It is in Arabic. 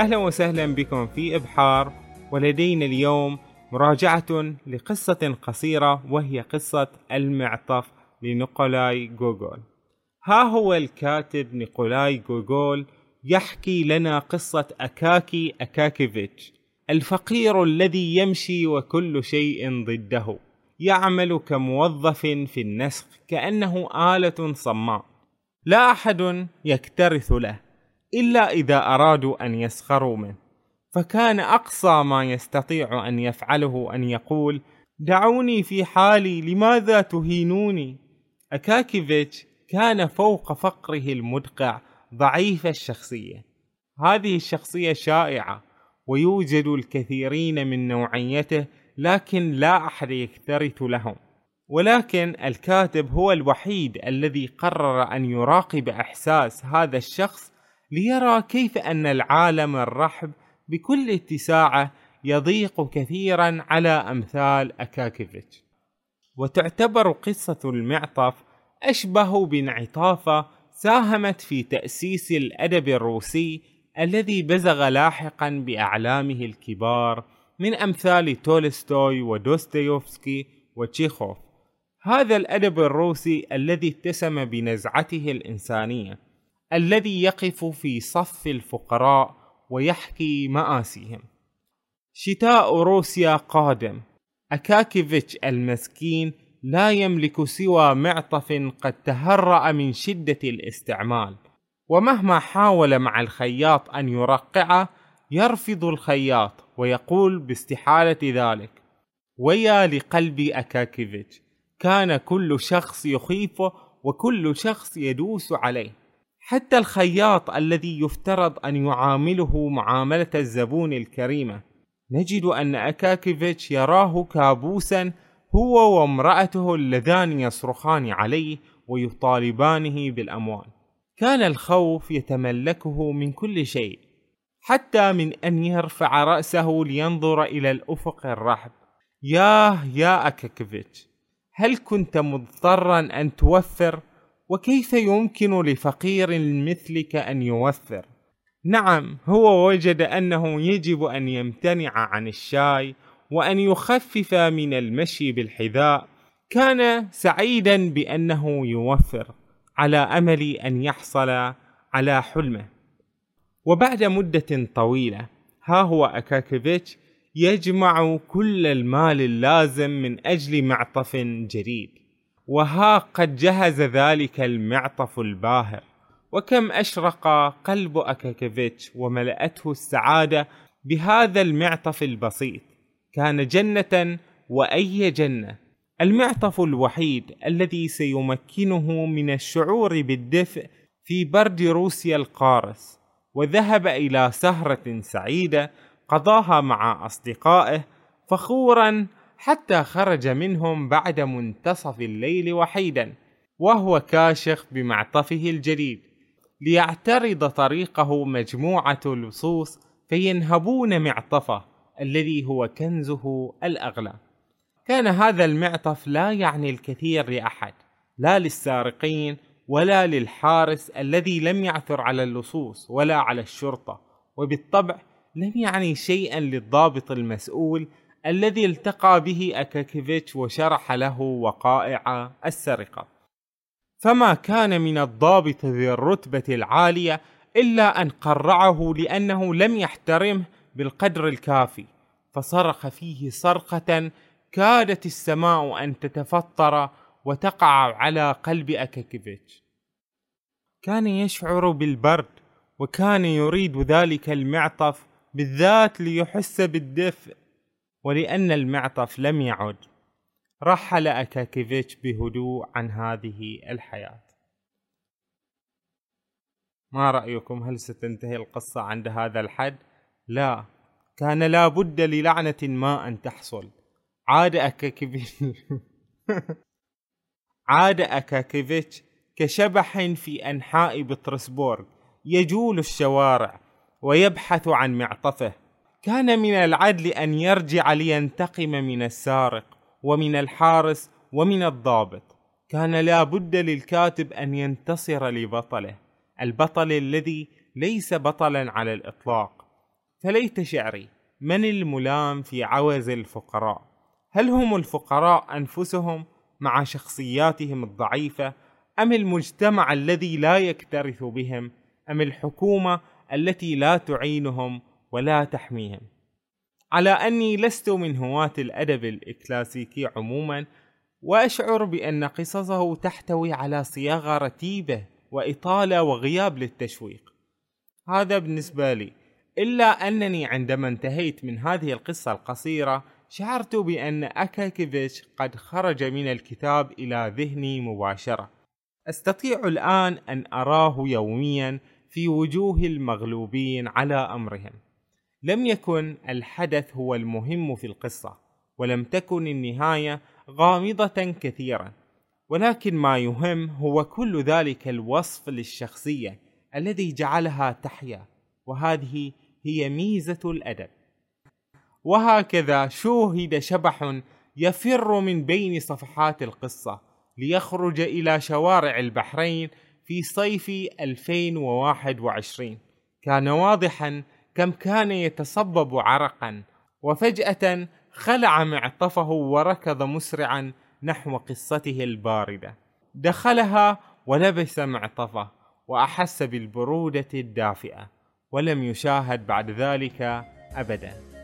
أهلا وسهلا بكم في إبحار ولدينا اليوم مراجعة لقصة قصيرة وهي قصة المعطف لنيكولاي جوجول ها هو الكاتب نيكولاي جوجول يحكي لنا قصة أكاكي أكاكيفيتش الفقير الذي يمشي وكل شيء ضده. يعمل كموظف في النسخ كأنه آلة صماء. لا أحد يكترث له. إلا إذا أرادوا أن يسخروا منه. فكان أقصى ما يستطيع أن يفعله أن يقول دعوني في حالي لماذا تهينوني؟ أكاكيفيتش كان فوق فقره المدقع ضعيف الشخصية. هذه الشخصية شائعة ويوجد الكثيرين من نوعيته لكن لا أحد يكترث لهم. ولكن الكاتب هو الوحيد الذي قرر أن يراقب إحساس هذا الشخص ليرى كيف أن العالم الرحب بكل اتساعه يضيق كثيرا على أمثال أكاكيفيتش. وتعتبر قصة المعطف أشبه بانعطافة ساهمت في تأسيس الأدب الروسي الذي بزغ لاحقا بأعلامه الكبار من أمثال تولستوي ودوستويفسكي وتشيخوف. هذا الأدب الروسي الذي اتسم بنزعته الإنسانية. الذي يقف في صف الفقراء ويحكي مآسيهم. شتاء روسيا قادم. أكاكيفيتش المسكين لا يملك سوى معطف قد تهرأ من شدة الاستعمال. ومهما حاول مع الخياط أن يرقعه يرفض الخياط ويقول باستحالة ذلك. ويا لقلب أكاكيفيتش كان كل شخص يخيفه وكل شخص يدوس عليه. حتى الخياط الذي يفترض أن يعامله معاملة الزبون الكريمة. نجد أن أكاكيفيتش يراه كابوسا هو وامرأته اللذان يصرخان عليه ويطالبانه بالأموال. كان الخوف يتملكه من كل شيء حتى من أن يرفع رأسه لينظر إلى الأفق الرحب ياه يا أكاكيفيتش هل كنت مضطرا أن توفر وكيف يمكن لفقير مثلك أن يوفر؟ نعم هو وجد أنه يجب أن يمتنع عن الشاي وأن يخفف من المشي بالحذاء. كان سعيدا بأنه يوفر على أمل أن يحصل على حلمه. وبعد مدة طويلة ها هو أكاكيفيتش يجمع كل المال اللازم من أجل معطف جديد. وها قد جهز ذلك المعطف الباهر. وكم أشرق قلب أكاكيفيتش وملأته السعادة بهذا المعطف البسيط. كان جنة وأي جنة. المعطف الوحيد الذي سيمكنه من الشعور بالدفء في برد روسيا القارس وذهب إلى سهرة سعيدة قضاها مع أصدقائه فخورا حتى خرج منهم بعد منتصف الليل وحيدا وهو كاشخ بمعطفه الجديد ليعترض طريقه مجموعة لصوص فينهبون معطفه الذي هو كنزه الأغلى. كان هذا المعطف لا يعني الكثير لأحد لا للسارقين ولا للحارس الذي لم يعثر على اللصوص ولا على الشرطة وبالطبع لم يعني شيئا للضابط المسؤول الذي التقى به أكاكيفيتش وشرح له وقائع السرقة. فما كان من الضابط ذي الرتبة العالية إلا أن قرعه لأنه لم يحترمه بالقدر الكافي فصرخ فيه صرخة كادت السماء أن تتفطر وتقع على قلب أكاكيفيتش. كان يشعر بالبرد وكان يريد ذلك المعطف بالذات ليحس بالدفء ولأن المعطف لم يعد رحل أكاكيفيتش بهدوء عن هذه الحياة. ما رأيكم؟ هل ستنتهي القصة عند هذا الحد؟ لا. كان لا بد للعنة ما أن تحصل. عاد أكاكيفيتش عاد أكاكيفيتش كشبح في أنحاء بطرسبورغ يجول الشوارع ويبحث عن معطفه. كان من العدل أن يرجع لينتقم من السارق ومن الحارس ومن الضابط. كان لا بد للكاتب أن ينتصر لبطله البطل الذي ليس بطلا على الإطلاق. فليت شعري من الملام في عوز الفقراء؟ هل هم الفقراء أنفسهم مع شخصياتهم الضعيفة أم المجتمع الذي لا يكترث بهم أم الحكومة التي لا تعينهم ولا تحميهم. على أني لست من هواة الأدب الكلاسيكي عموما وأشعر بأن قصصه تحتوي على صياغة رتيبة وإطالة وغياب للتشويق. هذا بالنسبة لي. إلا أنني عندما انتهيت من هذه القصة القصيرة شعرت بأن أكاكيفيتش قد خرج من الكتاب إلى ذهني مباشرة. أستطيع الآن أن أراه يوميا في وجوه المغلوبين على أمرهم. لم يكن الحدث هو المهم في القصة ولم تكن النهاية غامضة كثيرا. ولكن ما يهم هو كل ذلك الوصف للشخصية الذي جعلها تحيا وهذه هي ميزة الأدب. وهكذا شوهد شبح يفر من بين صفحات القصة ليخرج إلى شوارع البحرين في صيف 2021 كان واضحا كم كان يتصبب عرقا وفجأة خلع معطفه وركض مسرعا نحو قصته الباردة. دخلها ولبس معطفه وأحس بالبرودة الدافئة ولم يشاهد بعد ذلك أبدا.